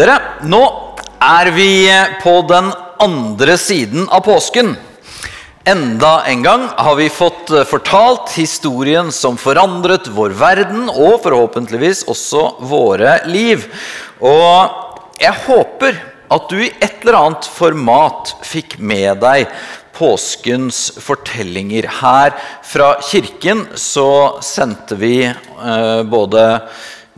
Dere, nå er vi på den andre siden av påsken. Enda en gang har vi fått fortalt historien som forandret vår verden, og forhåpentligvis også våre liv. Og jeg håper at du i et eller annet format fikk med deg påskens fortellinger. Her fra kirken så sendte vi eh, både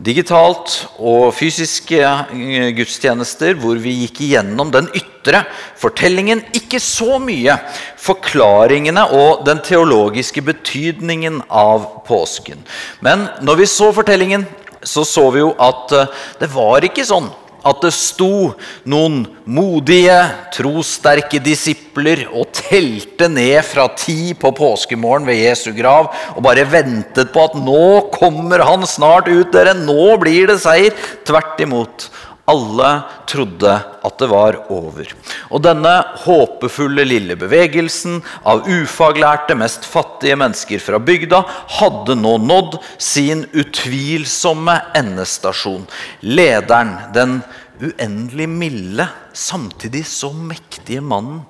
digitalt og fysiske eh, gudstjenester hvor vi gikk igjennom den ytre fortellingen. Ikke så mye forklaringene og den teologiske betydningen av påsken. Men når vi så fortellingen, så så vi jo at eh, det var ikke sånn at det sto noen modige, trossterke disipler og telte ned fra ti på påskemorgen ved Jesu grav og bare ventet på at nå kommer han snart ut, dere. Nå blir det seier. Tvert imot. Alle trodde at det var over. Og denne håpefulle lille bevegelsen av ufaglærte, mest fattige mennesker fra bygda hadde nå nådd sin utvilsomme endestasjon. Lederen, den uendelig milde, samtidig så mektige mannen,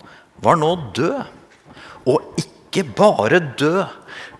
var nå død. Og ikke bare død.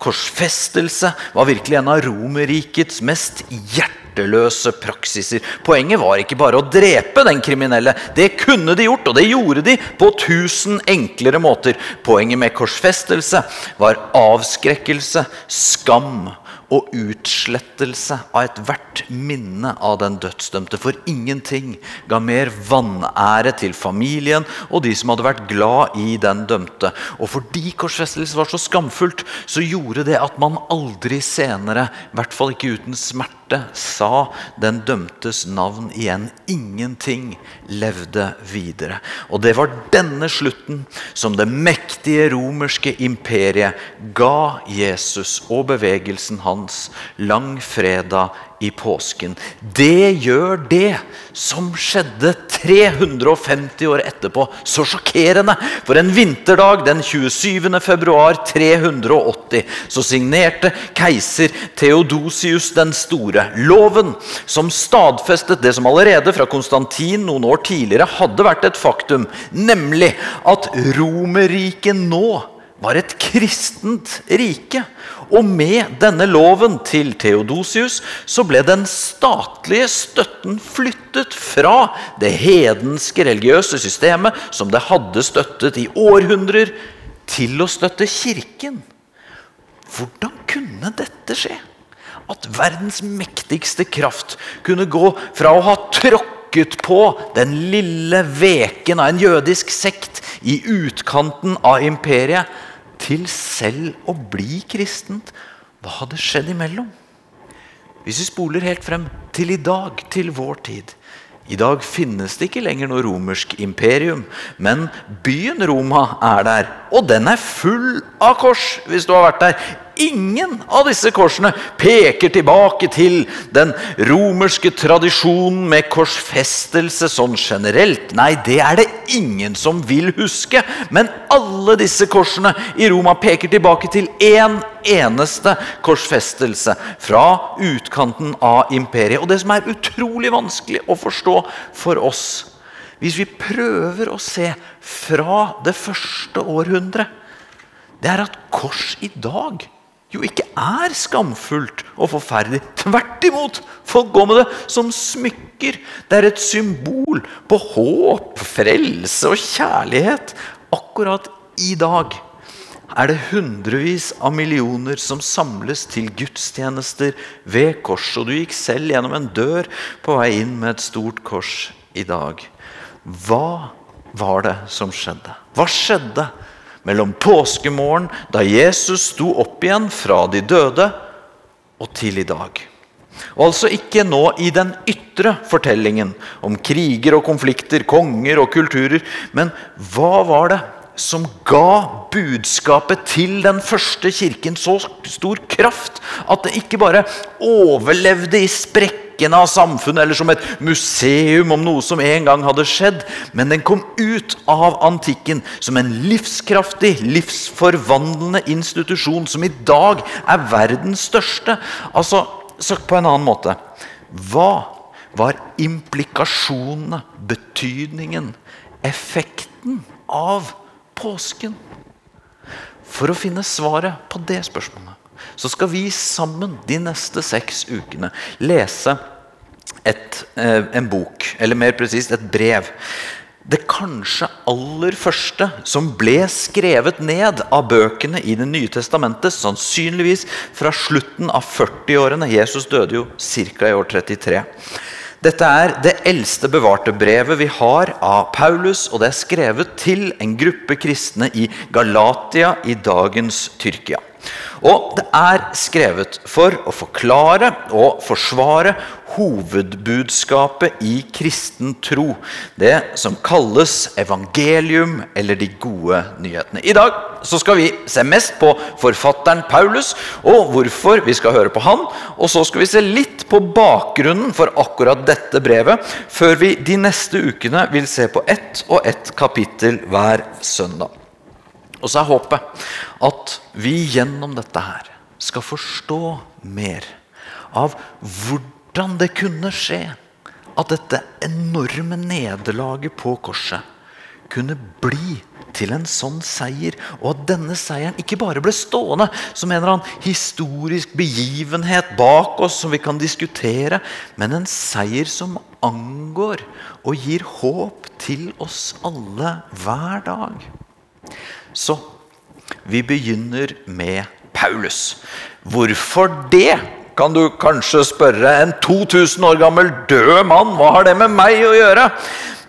Korsfestelse var virkelig en av Romerrikets mest hjerteløse praksiser. Poenget var ikke bare å drepe den kriminelle. Det kunne de gjort, og det gjorde de på tusen enklere måter. Poenget med korsfestelse var avskrekkelse, skam og utslettelse av ethvert minne av den dødsdømte. For ingenting ga mer vanære til familien og de som hadde vært glad i den dømte. Og fordi korsfestelse var så skamfullt, så gjorde det at man aldri senere, i hvert fall ikke uten smerte, sa den dømtes navn igjen. Ingenting levde videre. Og det var denne slutten som det mektige romerske imperiet ga Jesus og bevegelsen hans langfredag i påsken. Det gjør det som skjedde 350 år etterpå, så sjokkerende. For en vinterdag den 27. februar 380 så signerte keiser Theodosius den store loven som stadfestet det som allerede fra Konstantin noen år tidligere hadde vært et faktum, nemlig at Romerriket nå var et kristent rike. Og med denne loven til Theodosius så ble den statlige støtten flyttet fra det hedenske religiøse systemet som det hadde støttet i århundrer, til å støtte Kirken. Hvordan kunne dette skje? At verdens mektigste kraft kunne gå fra å ha tråkket på den lille veken av en jødisk sekt i utkanten av imperiet, til selv å bli kristent. Hva hadde skjedd imellom? Hvis vi spoler helt frem til i dag, til vår tid I dag finnes det ikke lenger noe romersk imperium, men byen Roma er der. Og den er full av kors, hvis du har vært der. Ingen av disse korsene peker tilbake til den romerske tradisjonen med korsfestelse sånn generelt. Nei, det er det ingen som vil huske. Men alle disse korsene i Roma peker tilbake til én eneste korsfestelse fra utkanten av imperiet. Og det som er utrolig vanskelig å forstå for oss, hvis vi prøver å se fra det første århundret, det er at kors i dag jo ikke er skamfullt og forferdelig. Tvert imot! Folk går med det som smykker. Det er et symbol på håp, frelse og kjærlighet. Akkurat i dag er det hundrevis av millioner som samles til gudstjenester ved kors. Og du gikk selv gjennom en dør på vei inn med et stort kors i dag. Hva var det som skjedde? Hva skjedde mellom påskemorgen, da Jesus sto opp igjen fra de døde, og til i dag. Og altså ikke nå i den ytre fortellingen om kriger og konflikter, konger og kulturer. Men hva var det som ga budskapet til den første kirken så stor kraft at det ikke bare overlevde i sprekk rekkene av samfunnet eller som et museum om noe som en gang hadde skjedd. Men den kom ut av antikken som en livskraftig, livsforvandlende institusjon som i dag er verdens største. Altså, Sagt på en annen måte Hva var implikasjonene, betydningen, effekten av påsken? For å finne svaret på det spørsmålet så skal vi sammen de neste seks ukene lese et, eh, en bok, eller mer presist et brev. Det kanskje aller første som ble skrevet ned av bøkene i Det nye testamentet, sannsynligvis fra slutten av 40-årene. Jesus døde jo ca. i år 33. Dette er det eldste bevarte brevet vi har av Paulus, og det er skrevet til en gruppe kristne i Galatia i dagens Tyrkia. Og det er skrevet for å forklare og forsvare hovedbudskapet i kristen tro. Det som kalles evangelium, eller de gode nyhetene. I dag så skal vi se mest på forfatteren Paulus, og hvorfor vi skal høre på han. Og så skal vi se litt på bakgrunnen for akkurat dette brevet, før vi de neste ukene vil se på ett og ett kapittel hver søndag. Og så er håpet at vi gjennom dette her skal forstå mer av hvordan det kunne skje at dette enorme nederlaget på korset kunne bli til en sånn seier, og at denne seieren ikke bare ble stående som en eller annen historisk begivenhet bak oss som vi kan diskutere, men en seier som angår og gir håp til oss alle hver dag. Så vi begynner med Paulus. Hvorfor det? Kan du kanskje spørre en 2000 år gammel død mann. Hva har det med meg å gjøre?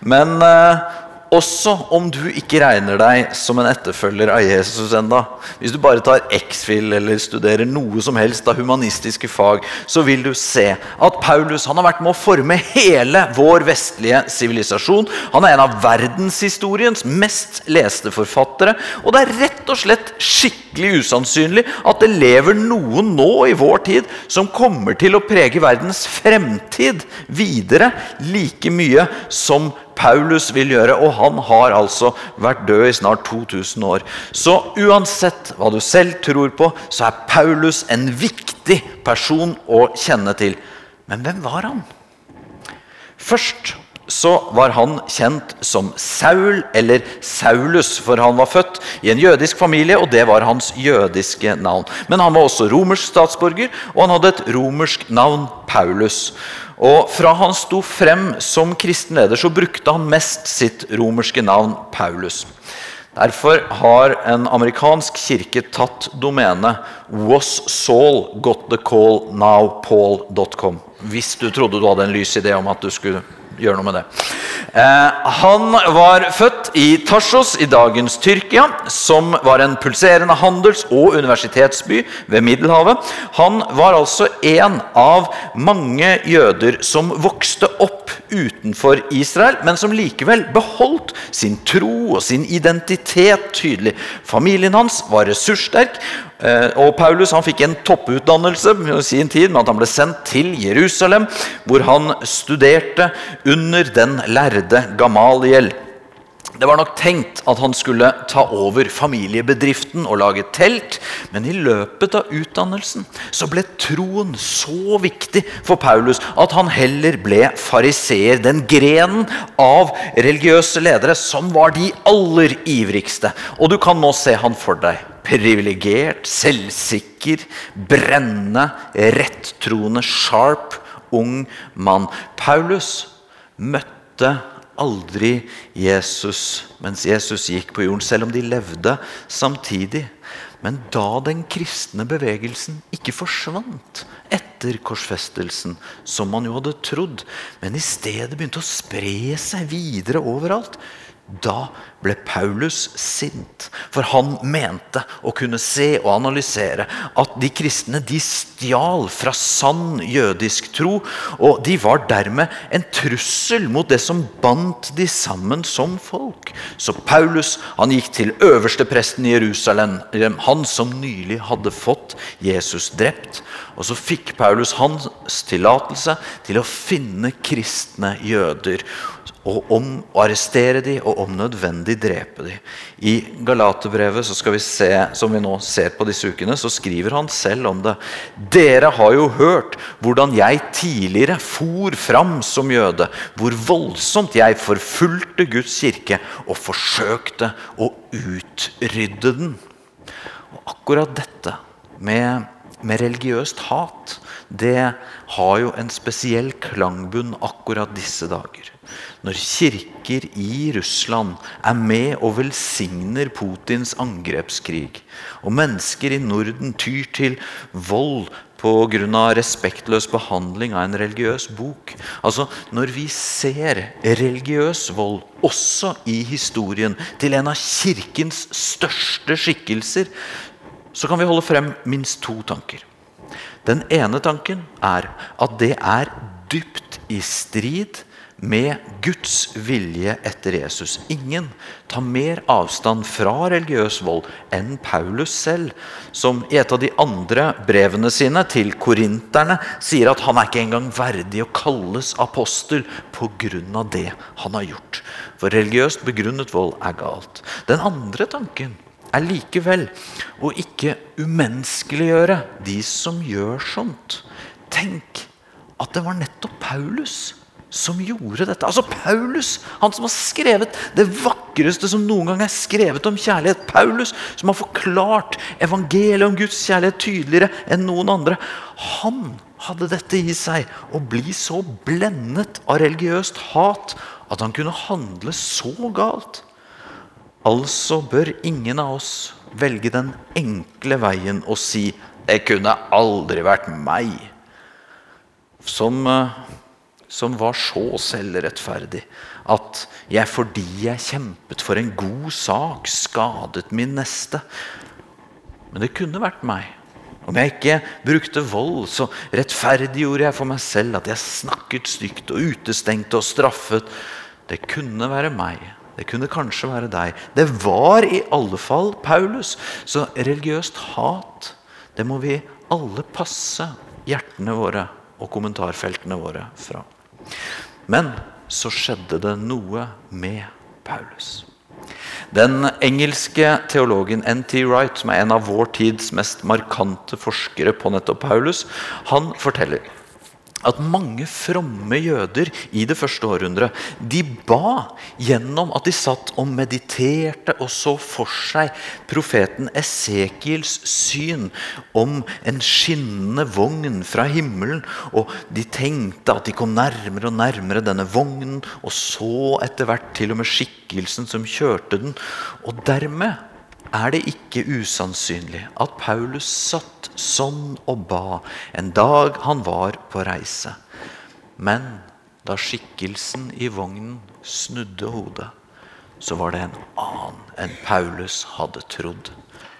Men eh, også om du ikke regner deg som en etterfølger av Jesus enda. Hvis du bare tar X-FIL eller studerer noe som helst av humanistiske fag, så vil du se at Paulus har vært med å forme hele vår vestlige sivilisasjon. Han er en av verdenshistoriens mest leste forfattere. Og det er rett og slett skikkelig usannsynlig at det lever noen nå i vår tid som kommer til å prege verdens fremtid videre like mye som Paulus vil gjøre. Og han har altså vært død i snart 2000 år. Så uansett hva du selv tror på, så er Paulus en viktig person å kjenne til. Men hvem var han? Først så var han kjent som Saul, eller Saulus, for han var født i en jødisk familie, og det var hans jødiske navn. Men han var også romersk statsborger, og han hadde et romersk navn, Paulus. Og Fra han sto frem som kristen leder, så brukte han mest sitt romerske navn Paulus. Derfor har en amerikansk kirke tatt domenet Was. Hvis du trodde du hadde en lys idé om at du skulle gjøre noe med det. Eh, han var født i Tarsos i dagens Tyrkia, som var en pulserende handels- og universitetsby ved Middelhavet. Han var altså en av mange jøder som vokste opp utenfor Israel, men som likevel beholdt sin tro og sin identitet tydelig. Familien hans var ressurssterk, Eh, og Paulus han fikk en topputdannelse i sin tid, med at han ble sendt til Jerusalem, hvor han studerte under den lærde Gamaliel. Det var nok tenkt at han skulle ta over familiebedriften og lage telt, men i løpet av utdannelsen så ble troen så viktig for Paulus at han heller ble fariseer, den grenen av religiøse ledere som var de aller ivrigste. Og du kan nå se han for deg. Privilegert, selvsikker, brennende, rettroende, sharp, ung mann. Paulus møtte aldri Jesus mens Jesus gikk på jorden, selv om de levde samtidig. Men da den kristne bevegelsen ikke forsvant etter korsfestelsen, som man jo hadde trodd, men i stedet begynte å spre seg videre overalt, da ble Paulus sint, for han mente å kunne se og analysere at de kristne de stjal fra sann jødisk tro, og de var dermed en trussel mot det som bandt de sammen som folk. Så Paulus han gikk til øverstepresten i Jerusalem, han som nylig hadde fått Jesus drept. Og så fikk Paulus hans tillatelse til å finne kristne jøder og om å arrestere dem og om nødvendig drepe dem. I Galaterbrevet, vi se, som vi nå ser på disse ukene, så skriver han selv om det. Dere har jo hørt hvordan jeg tidligere for fram som jøde. Hvor voldsomt jeg forfulgte Guds kirke og forsøkte å utrydde den. Og akkurat dette med, med religiøst hat det har jo en spesiell klangbunn akkurat disse dager. Når kirker i Russland er med og velsigner Putins angrepskrig, og mennesker i Norden tyr til vold pga. respektløs behandling av en religiøs bok. Altså, Når vi ser religiøs vold også i historien til en av kirkens største skikkelser, så kan vi holde frem minst to tanker. Den ene tanken er at det er dypt i strid med Guds vilje etter Jesus. Ingen tar mer avstand fra religiøs vold enn Paulus selv, som i et av de andre brevene sine til korinterne sier at han er ikke engang verdig å kalles apostel pga. det han har gjort. For religiøst begrunnet vold er galt. Den andre tanken er likevel å ikke umenneskeliggjøre de som gjør sånt. Tenk at det var nettopp Paulus som gjorde dette. Altså Paulus, han som har skrevet det vakreste som noen gang er skrevet om kjærlighet. Paulus, som har forklart evangeliet om Guds kjærlighet tydeligere enn noen andre. Han hadde dette i seg, å bli så blendet av religiøst hat at han kunne handle så galt. Altså bør ingen av oss velge den enkle veien og si 'Det kunne aldri vært meg'. Som, eh, som var så selvrettferdig at jeg fordi jeg kjempet for en god sak, skadet min neste. Men det kunne vært meg. Om jeg ikke brukte vold, så rettferdiggjorde jeg for meg selv at jeg snakket stygt og utestengte og straffet. Det kunne være meg. Det kunne kanskje være deg. Det var i alle fall Paulus. Så religiøst hat, det må vi alle passe hjertene våre og kommentarfeltene våre fra. Men så skjedde det noe med Paulus. Den engelske teologen N.T. Wright, som er en av vår tids mest markante forskere på nettopp Paulus, han forteller at mange fromme jøder i det første århundret de ba gjennom at de satt og mediterte og så for seg profeten Esekiels syn om en skinnende vogn fra himmelen. Og de tenkte at de kom nærmere og nærmere denne vognen, og så etter hvert til og med skikkelsen som kjørte den. Og dermed er det ikke usannsynlig at Paulus satt sånn og ba en dag han var på reise. Men da skikkelsen i vognen snudde hodet, så var det en annen enn Paulus hadde trodd.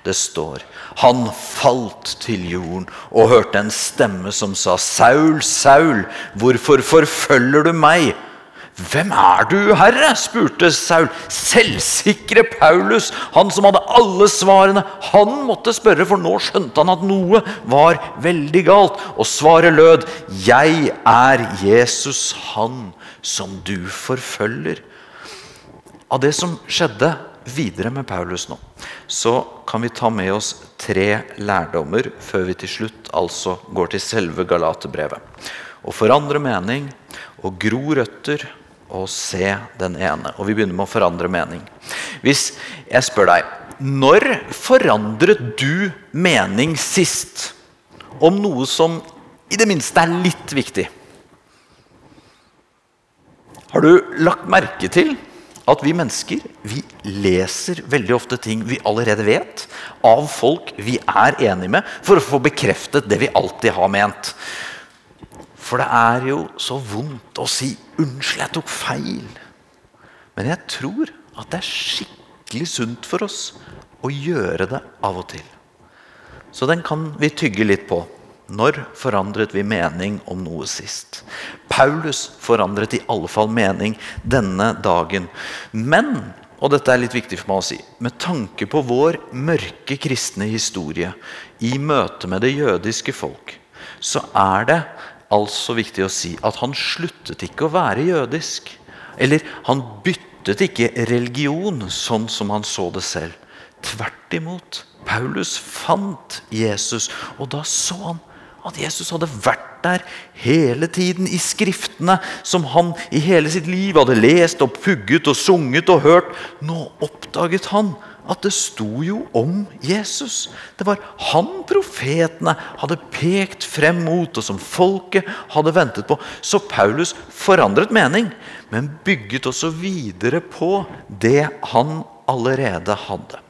Det står han falt til jorden og hørte en stemme som sa, Saul, Saul, hvorfor forfølger du meg? Hvem er du, Herre? spurte Saul. Selvsikre Paulus, han som hadde alle svarene. Han måtte spørre, for nå skjønte han at noe var veldig galt. Og svaret lød, 'Jeg er Jesus, han som du forfølger'. Av det som skjedde videre med Paulus nå, så kan vi ta med oss tre lærdommer før vi til slutt altså går til selve Galaterbrevet. Å forandre mening, å gro røtter å se den ene. Og vi begynner med å forandre mening. Hvis jeg spør deg Når forandret du mening sist om noe som i det minste er litt viktig? Har du lagt merke til at vi mennesker vi leser veldig ofte ting vi allerede vet, av folk vi er enige med, for å få bekreftet det vi alltid har ment? For det er jo så vondt å si 'unnskyld, jeg tok feil'. Men jeg tror at det er skikkelig sunt for oss å gjøre det av og til. Så den kan vi tygge litt på. Når forandret vi mening om noe sist? Paulus forandret i alle fall mening denne dagen. Men, og dette er litt viktig for meg å si, med tanke på vår mørke kristne historie i møte med det jødiske folk, så er det altså viktig å si at han sluttet ikke å være jødisk. Eller han byttet ikke religion sånn som han så det selv. Tvert imot. Paulus fant Jesus, og da så han at Jesus hadde vært der hele tiden i skriftene som han i hele sitt liv hadde lest og pugget og sunget og hørt. Nå oppdaget han at det sto jo om Jesus. Det var han profetene hadde pekt frem mot, og som folket hadde ventet på. Så Paulus forandret mening, men bygget også videre på det han allerede hadde.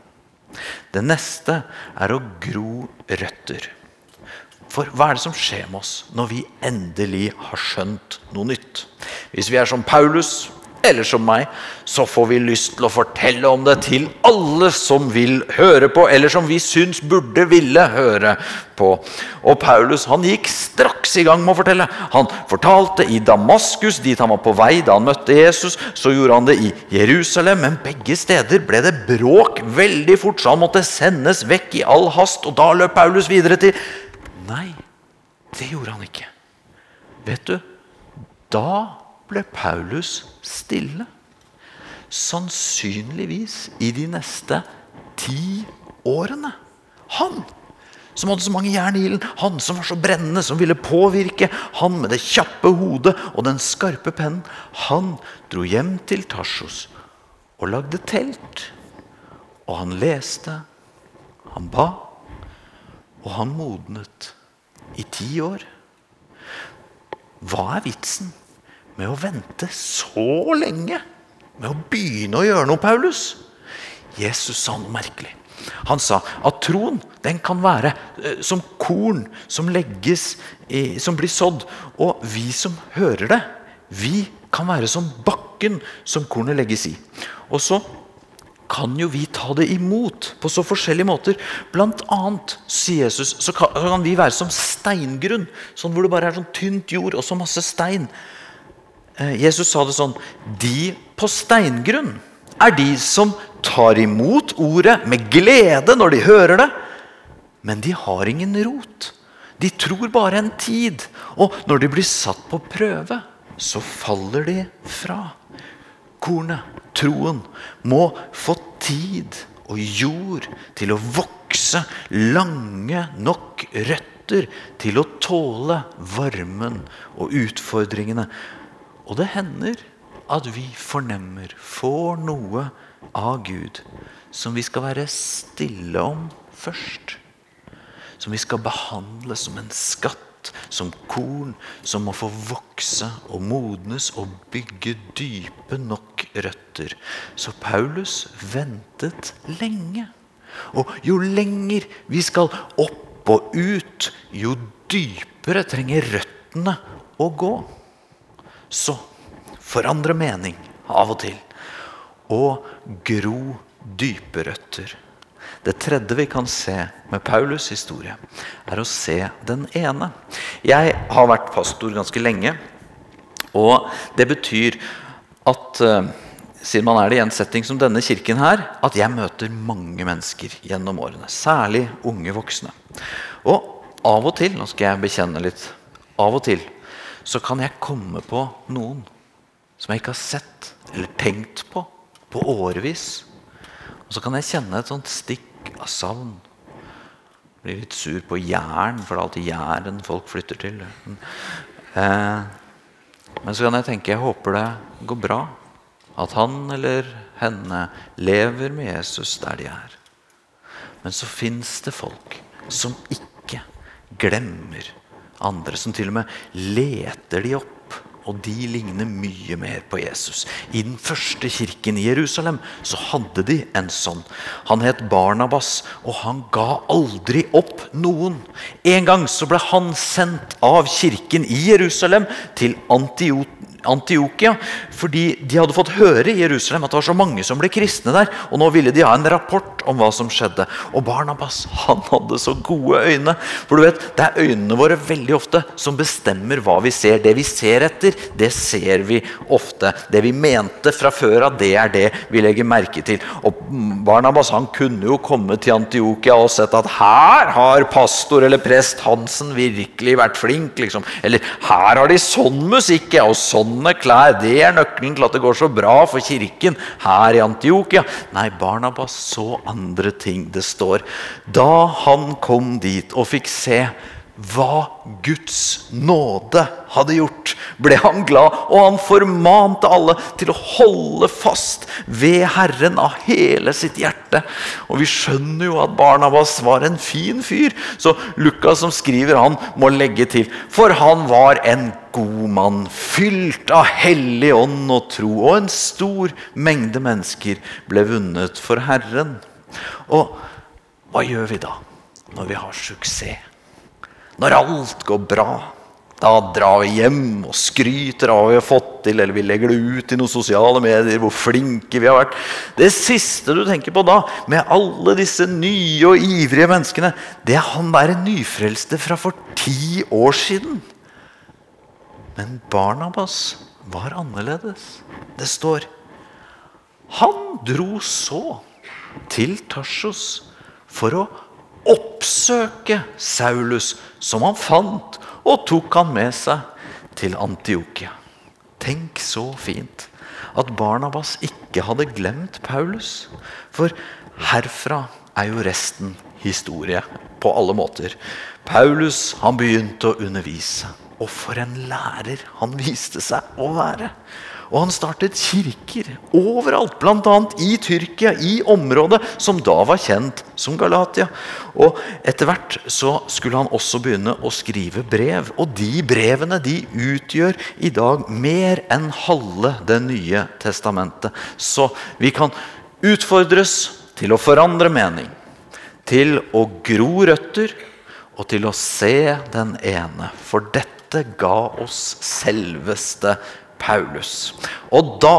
Det neste er å gro røtter. For hva er det som skjer med oss når vi endelig har skjønt noe nytt? Hvis vi er som Paulus eller som meg, så får vi lyst til å fortelle om det til alle som vil høre på, eller som vi syns burde ville høre på. Og Paulus han gikk straks i gang med å fortelle. Han fortalte i Damaskus, dit han var på vei da han møtte Jesus. Så gjorde han det i Jerusalem, men begge steder ble det bråk veldig fort, så han måtte sendes vekk i all hast. Og da løp Paulus videre til Nei, det gjorde han ikke. Vet du, da ble Paulus stille. Sannsynligvis i de neste ti årene. Han som hadde så mange jern i ilden, han som var så brennende, som ville påvirke, han med det kjappe hodet og den skarpe pennen, han dro hjem til Tarsos og lagde telt. Og han leste, han ba, og han modnet i ti år. Hva er vitsen? Med å vente så lenge med å begynne å gjøre noe, Paulus? Jesus sa noe merkelig. Han sa at troen den kan være eh, som korn som legges i, som blir sådd. Og vi som hører det, vi kan være som bakken som kornet legges i. Og så kan jo vi ta det imot på så forskjellige måter. Blant annet, sier Jesus, så kan vi være som steingrunn. Sånn hvor det bare er sånn tynt jord og så masse stein. Eh, Jesus sa det sånn De på steingrunn er de som tar imot ordet med glede når de hører det, men de har ingen rot. De tror bare en tid, og når de blir satt på prøve, så faller de fra. Kornet, troen, må få tid og jord til å vokse lange nok røtter til å tåle varmen og utfordringene og det hender at vi fornemmer, får noe av Gud som vi skal være stille om først. Som vi skal behandle som en skatt, som korn, som må få vokse og modnes og bygge dype nok røtter. Så Paulus ventet lenge. Og jo lenger vi skal opp og ut, jo dypere trenger røttene å gå så forandre mening av og til. Og gro dype røtter. Det tredje vi kan se med Paulus' historie, er å se den ene. Jeg har vært pastor ganske lenge, og det betyr at uh, siden man er det i en setting som denne kirken her, at jeg møter mange mennesker gjennom årene. Særlig unge voksne. Og av og til, nå skal jeg bekjenne litt, av og til så kan jeg komme på noen som jeg ikke har sett eller tenkt på på årevis. Og så kan jeg kjenne et sånt stikk av savn. Blir litt sur på Jæren, for det er alltid Jæren folk flytter til. Eh, men så kan jeg tenke jeg håper det går bra. At han eller henne lever med Jesus der de er. Men så fins det folk som ikke glemmer andre som til og med leter de opp. Og de ligner mye mer på Jesus. I den første kirken i Jerusalem så hadde de en sånn. Han het Barnabas, og han ga aldri opp noen. En gang så ble han sendt av kirken i Jerusalem til Antiot Antiokia. Fordi de hadde fått høre i Jerusalem at det var så mange som ble kristne der. Og nå ville de ha en rapport om hva som skjedde. Og Barnabas han hadde så gode øyne. For du vet, Det er øynene våre veldig ofte som bestemmer hva vi ser. Det vi ser etter, det ser vi ofte. Det vi mente fra før av, det er det vi legger merke til. Og Barnabas han kunne jo komme til Antiokia og sett at her har pastor eller prest Hansen virkelig vært flink. liksom. Eller her har de sånn musikk og sånn sånne klær det er nøkkelen til at det går så bra for kirken her i Antiokia. Nei, Barnabas så andre ting. Det står da han kom dit og fikk se hva Guds nåde hadde gjort, ble han glad, og han formante alle til å holde fast ved Herren av hele sitt hjerte. Og Vi skjønner jo at Barnabas var en fin fyr, så Lukas som skriver han må legge til For han var en god mann, fylt av hellig ånd og tro, og en stor mengde mennesker ble vunnet for Herren. Og hva gjør vi da, når vi har suksess? Når alt går bra, da drar vi hjem og skryter av hva vi har fått til, eller vi legger det ut i noen sosiale medier hvor flinke vi har vært. Det siste du tenker på da, med alle disse nye og ivrige menneskene, det er han der nyfrelste fra for ti år siden. Men Barnabas var annerledes. Det står Han dro så til Tarsos for å oppsøke Saulus, som han fant, og tok han med seg til Antiokia. Tenk så fint at Barnabas ikke hadde glemt Paulus. For herfra er jo resten historie på alle måter. Paulus han begynte å undervise. Og for en lærer han viste seg å være. Og han startet kirker overalt, bl.a. i Tyrkia, i området som da var kjent som Galatia. Og Etter hvert så skulle han også begynne å skrive brev. Og de brevene de utgjør i dag mer enn halve Det nye testamentet. Så vi kan utfordres til å forandre mening, til å gro røtter og til å se den ene. For dette ga oss selveste Paulus. Og da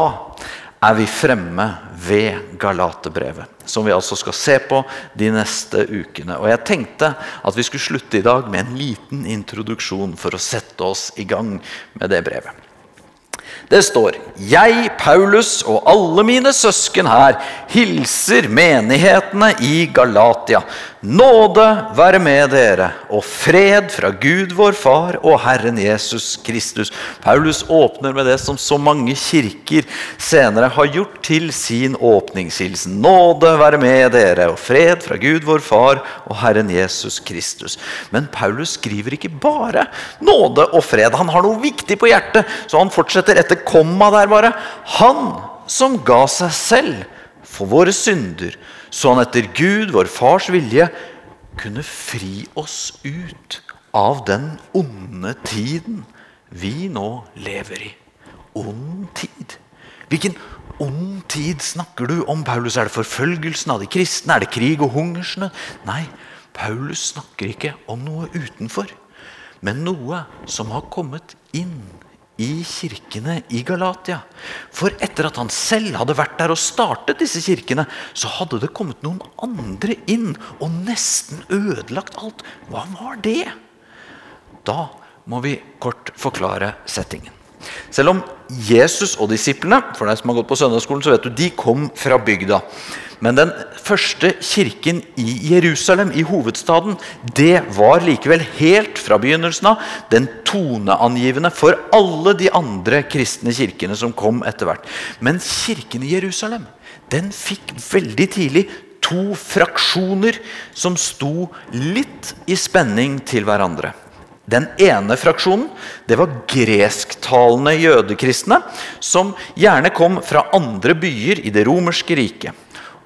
er vi fremme ved Galatebrevet, som vi altså skal se på de neste ukene. Og Jeg tenkte at vi skulle slutte i dag med en liten introduksjon for å sette oss i gang med det brevet. Det står Jeg, Paulus og alle mine søsken her hilser menighetene i Galatia. Nåde være med dere og fred fra Gud vår Far og Herren Jesus Kristus. Paulus åpner med det som så mange kirker senere har gjort til sin åpningshilsen. Nåde være med dere og fred fra Gud vår Far og Herren Jesus Kristus. Men Paulus skriver ikke bare nåde og fred. Han har noe viktig på hjertet, så han fortsetter etter komma der bare. Han som ga seg selv for våre synder, så han etter Gud, vår fars vilje, kunne fri oss ut av den onde tiden vi nå lever i. Ond tid. Hvilken ond tid snakker du om, Paulus? Er det forfølgelsen av de kristne? Er det krig og hungersnød? Nei, Paulus snakker ikke om noe utenfor, men noe som har kommet inn i kirkene i Galatia. For etter at han selv hadde vært der og startet disse kirkene, så hadde det kommet noen andre inn og nesten ødelagt alt. Hva var det? Da må vi kort forklare settingen. Selv om Jesus og disiplene for deg som har gått på søndagsskolen, så vet du, de kom fra bygda. Men den første kirken i Jerusalem, i hovedstaden, det var likevel helt fra begynnelsen av den toneangivende for alle de andre kristne kirkene som kom etter hvert. Men kirken i Jerusalem den fikk veldig tidlig to fraksjoner som sto litt i spenning til hverandre. Den ene fraksjonen det var gresktalende jødekristne, som gjerne kom fra andre byer i det romerske riket.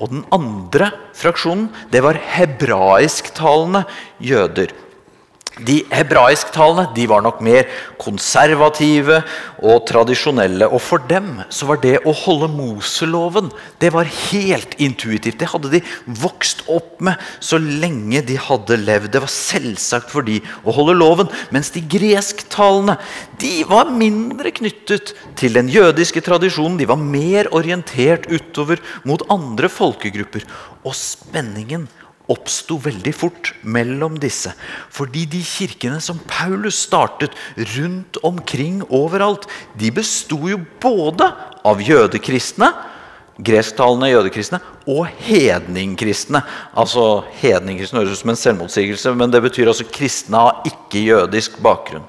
Og den andre fraksjonen det var hebraisktalende jøder. De hebraisktalende de var nok mer konservative og tradisjonelle. Og for dem så var det å holde Moseloven det var helt intuitivt. Det hadde de vokst opp med så lenge de hadde levd. Det var selvsagt for de å holde loven. Mens de gresktalende de var mindre knyttet til den jødiske tradisjonen. De var mer orientert utover mot andre folkegrupper. Og spenningen oppsto veldig fort mellom disse. Fordi de kirkene som Paulus startet rundt omkring overalt, de besto jo både av jødekristne, gresktalende jødekristne, og hedningkristne. Altså Hedningkristne høres ut som en selvmotsigelse, men det betyr altså kristne av ikke-jødisk bakgrunn.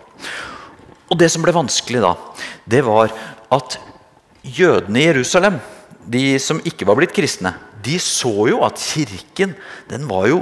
Og det som ble vanskelig da, det var at jødene i Jerusalem, de som ikke var blitt kristne, de så jo at kirken den var jo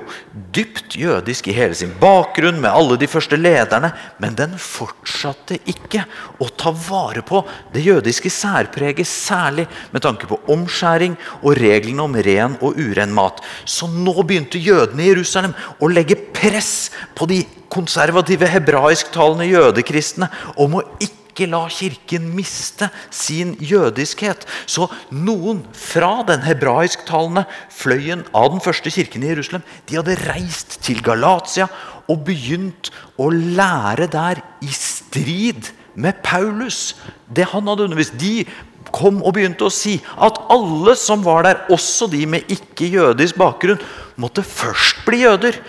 dypt jødisk i hele sin bakgrunn, med alle de første lederne, men den fortsatte ikke å ta vare på det jødiske særpreget, særlig med tanke på omskjæring og reglene om ren og uren mat. Så nå begynte jødene i Jerusalem å legge press på de konservative hebraisktalende jødekristne om å ikke ikke la kirken miste sin jødiskhet. Så noen fra den hebraisktalende fløyen av den første kirken i Jerusalem de hadde reist til Galatia og begynt å lære der i strid med Paulus. Det han hadde undervist. De kom og begynte å si at alle som var der, også de med ikke-jødisk bakgrunn, måtte først bli jøder,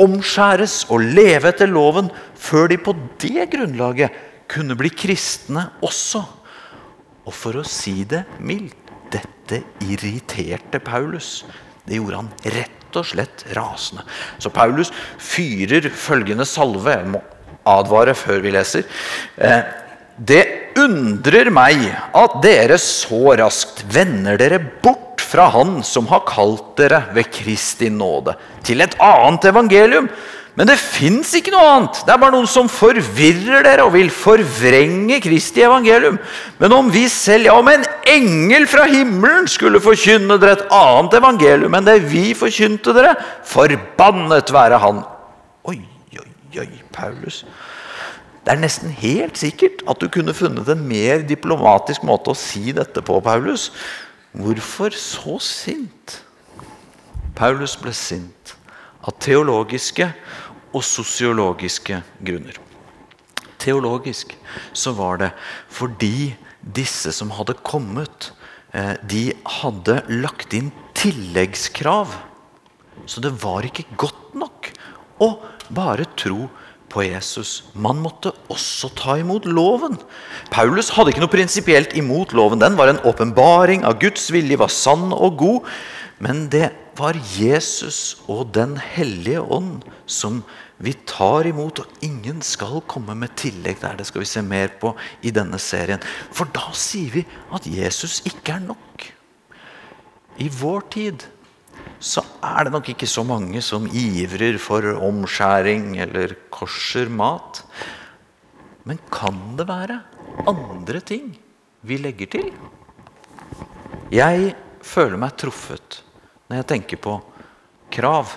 omskjæres og leve etter loven, før de på det grunnlaget kunne bli kristne også. Og for å si det mildt dette irriterte Paulus. Det gjorde han rett og slett rasende. Så Paulus fyrer følgende salve. Jeg må advare før vi leser. Eh, det undrer meg at dere så raskt vender dere bort fra Han som har kalt dere ved Kristi nåde, til et annet evangelium men det fins ikke noe annet. Det er bare noen som forvirrer dere og vil forvrenge Kristi evangelium. Men om vi selv, ja, om en engel fra himmelen skulle forkynne dere et annet evangelium enn det vi forkynte dere, forbannet være han. Oi, oi, oi, Paulus. Det er nesten helt sikkert at du kunne funnet en mer diplomatisk måte å si dette på, Paulus. Hvorfor så sint? Paulus ble sint av teologiske og sosiologiske grunner. Teologisk så var det fordi disse som hadde kommet, eh, de hadde lagt inn tilleggskrav. Så det var ikke godt nok å bare tro på Jesus. Man måtte også ta imot loven. Paulus hadde ikke noe prinsipielt imot loven. Den var en åpenbaring av Guds vilje, var sann og god. Men det var Jesus og Den hellige ånd som vi tar imot, og ingen skal komme med tillegg der. Det skal vi se mer på i denne serien. For da sier vi at Jesus ikke er nok. I vår tid så er det nok ikke så mange som ivrer for omskjæring eller korser mat. Men kan det være andre ting vi legger til? Jeg føler meg truffet når jeg tenker på krav.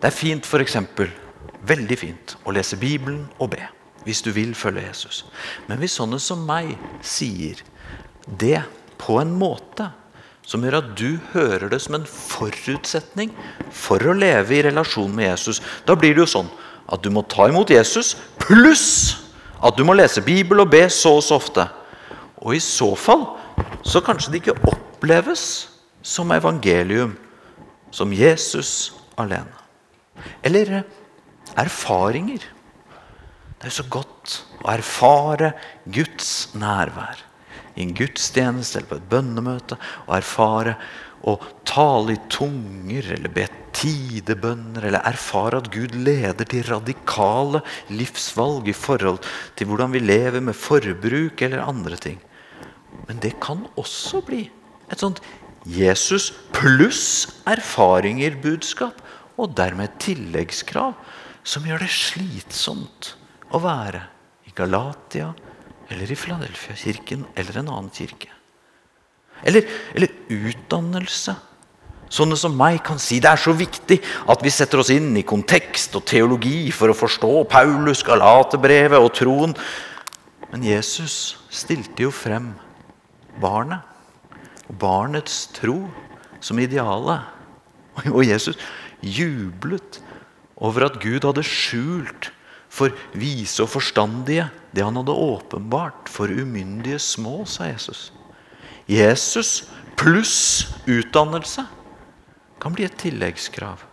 Det er fint f.eks. Veldig fint å lese Bibelen og be hvis du vil følge Jesus. Men hvis sånne som meg sier det på en måte som gjør at du hører det som en forutsetning for å leve i relasjon med Jesus, da blir det jo sånn at du må ta imot Jesus pluss at du må lese Bibel og be så og så ofte. Og i så fall så kanskje det ikke oppleves som evangelium, som Jesus alene. Eller erfaringer. Det er så godt å erfare Guds nærvær i en gudstjeneste eller på et bønnemøte. Å erfare å tale i tunger eller be tidebønner. Eller erfare at Gud leder til radikale livsvalg i forhold til hvordan vi lever med forbruk eller andre ting. Men det kan også bli et sånt Jesus pluss erfaringer-budskap. Og dermed tilleggskrav som gjør det slitsomt å være i Galatia eller i Filadelfia-kirken eller en annen kirke. Eller, eller, utdannelse. Sånne som meg kan si det er så viktig at vi setter oss inn i kontekst og teologi for å forstå Paulus, Galaterbrevet og troen. Men Jesus stilte jo frem barnet barnets tro som idealet. Og Jesus jublet over at Gud hadde skjult for vise og forstandige det han hadde åpenbart for umyndige små, sa Jesus. Jesus pluss utdannelse kan bli et tilleggskrav.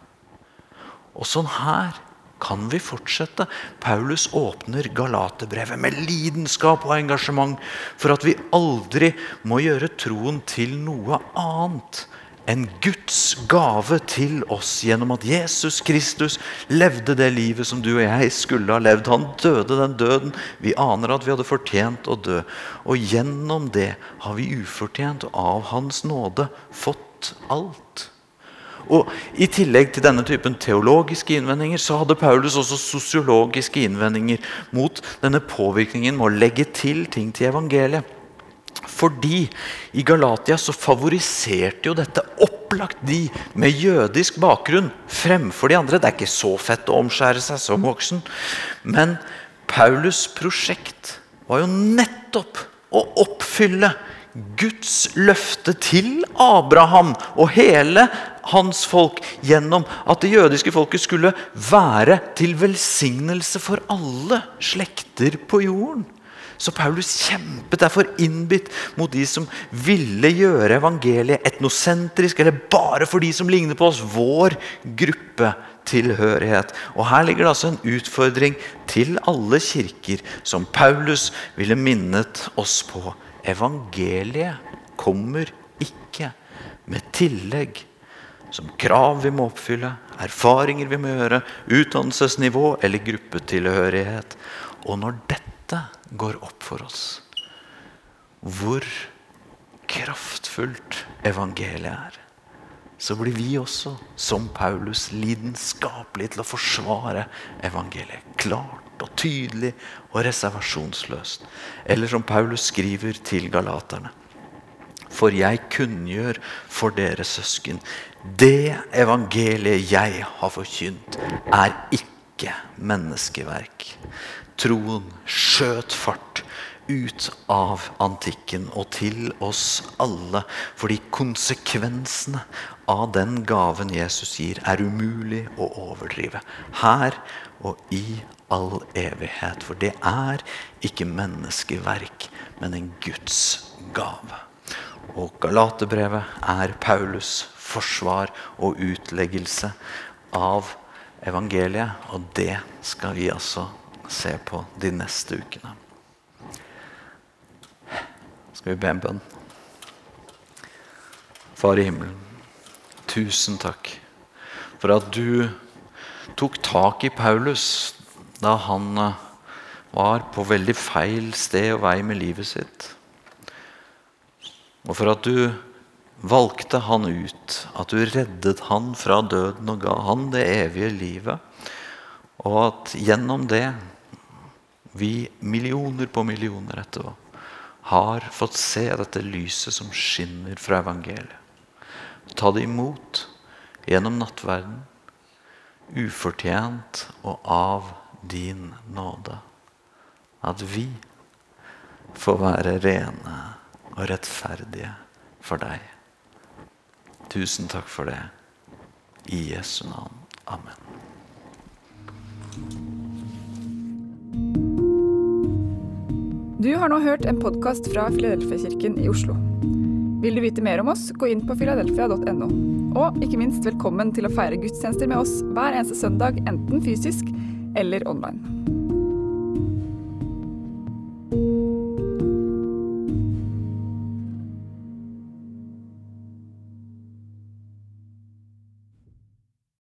Og sånn her kan vi fortsette. Paulus åpner Galaterbrevet med lidenskap og engasjement for at vi aldri må gjøre troen til noe annet enn Guds gave til oss gjennom at Jesus Kristus levde det livet som du og jeg skulle ha levd. Han døde den døden vi aner at vi hadde fortjent å dø. Og gjennom det har vi ufortjent av Hans nåde fått alt. Og I tillegg til denne typen teologiske innvendinger så hadde Paulus også sosiologiske innvendinger mot denne påvirkningen med å legge til ting til evangeliet. Fordi i Galatia så favoriserte jo dette opplagt de med jødisk bakgrunn fremfor de andre. Det er ikke så fett å omskjære seg som voksen. Men Paulus' prosjekt var jo nettopp å oppfylle Guds løfte til Abraham og hele hans folk gjennom at det jødiske folket skulle være til velsignelse for alle slekter på jorden. Så Paulus kjempet derfor innbitt mot de som ville gjøre evangeliet etnosentrisk, eller bare for de som ligner på oss, vår gruppetilhørighet. Og Her ligger det altså en utfordring til alle kirker som Paulus ville minnet oss på. Evangeliet kommer ikke med tillegg som krav vi må oppfylle, erfaringer vi må gjøre, utdannelsesnivå eller gruppetilhørighet. Og når dette går opp for oss. Hvor kraftfullt evangeliet er. Så blir vi også, som Paulus, lidenskapelige til å forsvare evangeliet. Klart og tydelig og reservasjonsløst. Eller som Paulus skriver til galaterne. For jeg kunngjør for dere søsken, det evangeliet jeg har forkynt, er ikke menneskeverk troen skjøt fart ut av antikken og til oss alle. Fordi konsekvensene av den gaven Jesus gir, er umulig å overdrive. Her og i all evighet. For det er ikke menneskeverk, men en Guds gave. Og Galaterbrevet er Paulus' forsvar og utleggelse av evangeliet. Og det skal vi altså se på de neste ukene. Skal vi be en bønn? Far i himmelen, tusen takk for at du tok tak i Paulus da han eh, var på veldig feil sted og vei med livet sitt. Og for at du valgte han ut, at du reddet han fra døden og ga han det evige livet. Og at gjennom det vi millioner på millioner etterpå har fått se dette lyset som skinner fra evangeliet. Ta det imot gjennom nattverden, ufortjent og av din nåde. At vi får være rene og rettferdige for deg. Tusen takk for det. I Jesu navn. Amen. Du har nå hørt en podkast fra Filadelfia-kirken i Oslo. Vil du vite mer om oss, gå inn på filadelfia.no. Og ikke minst velkommen til å feire gudstjenester med oss hver eneste søndag, enten fysisk eller online.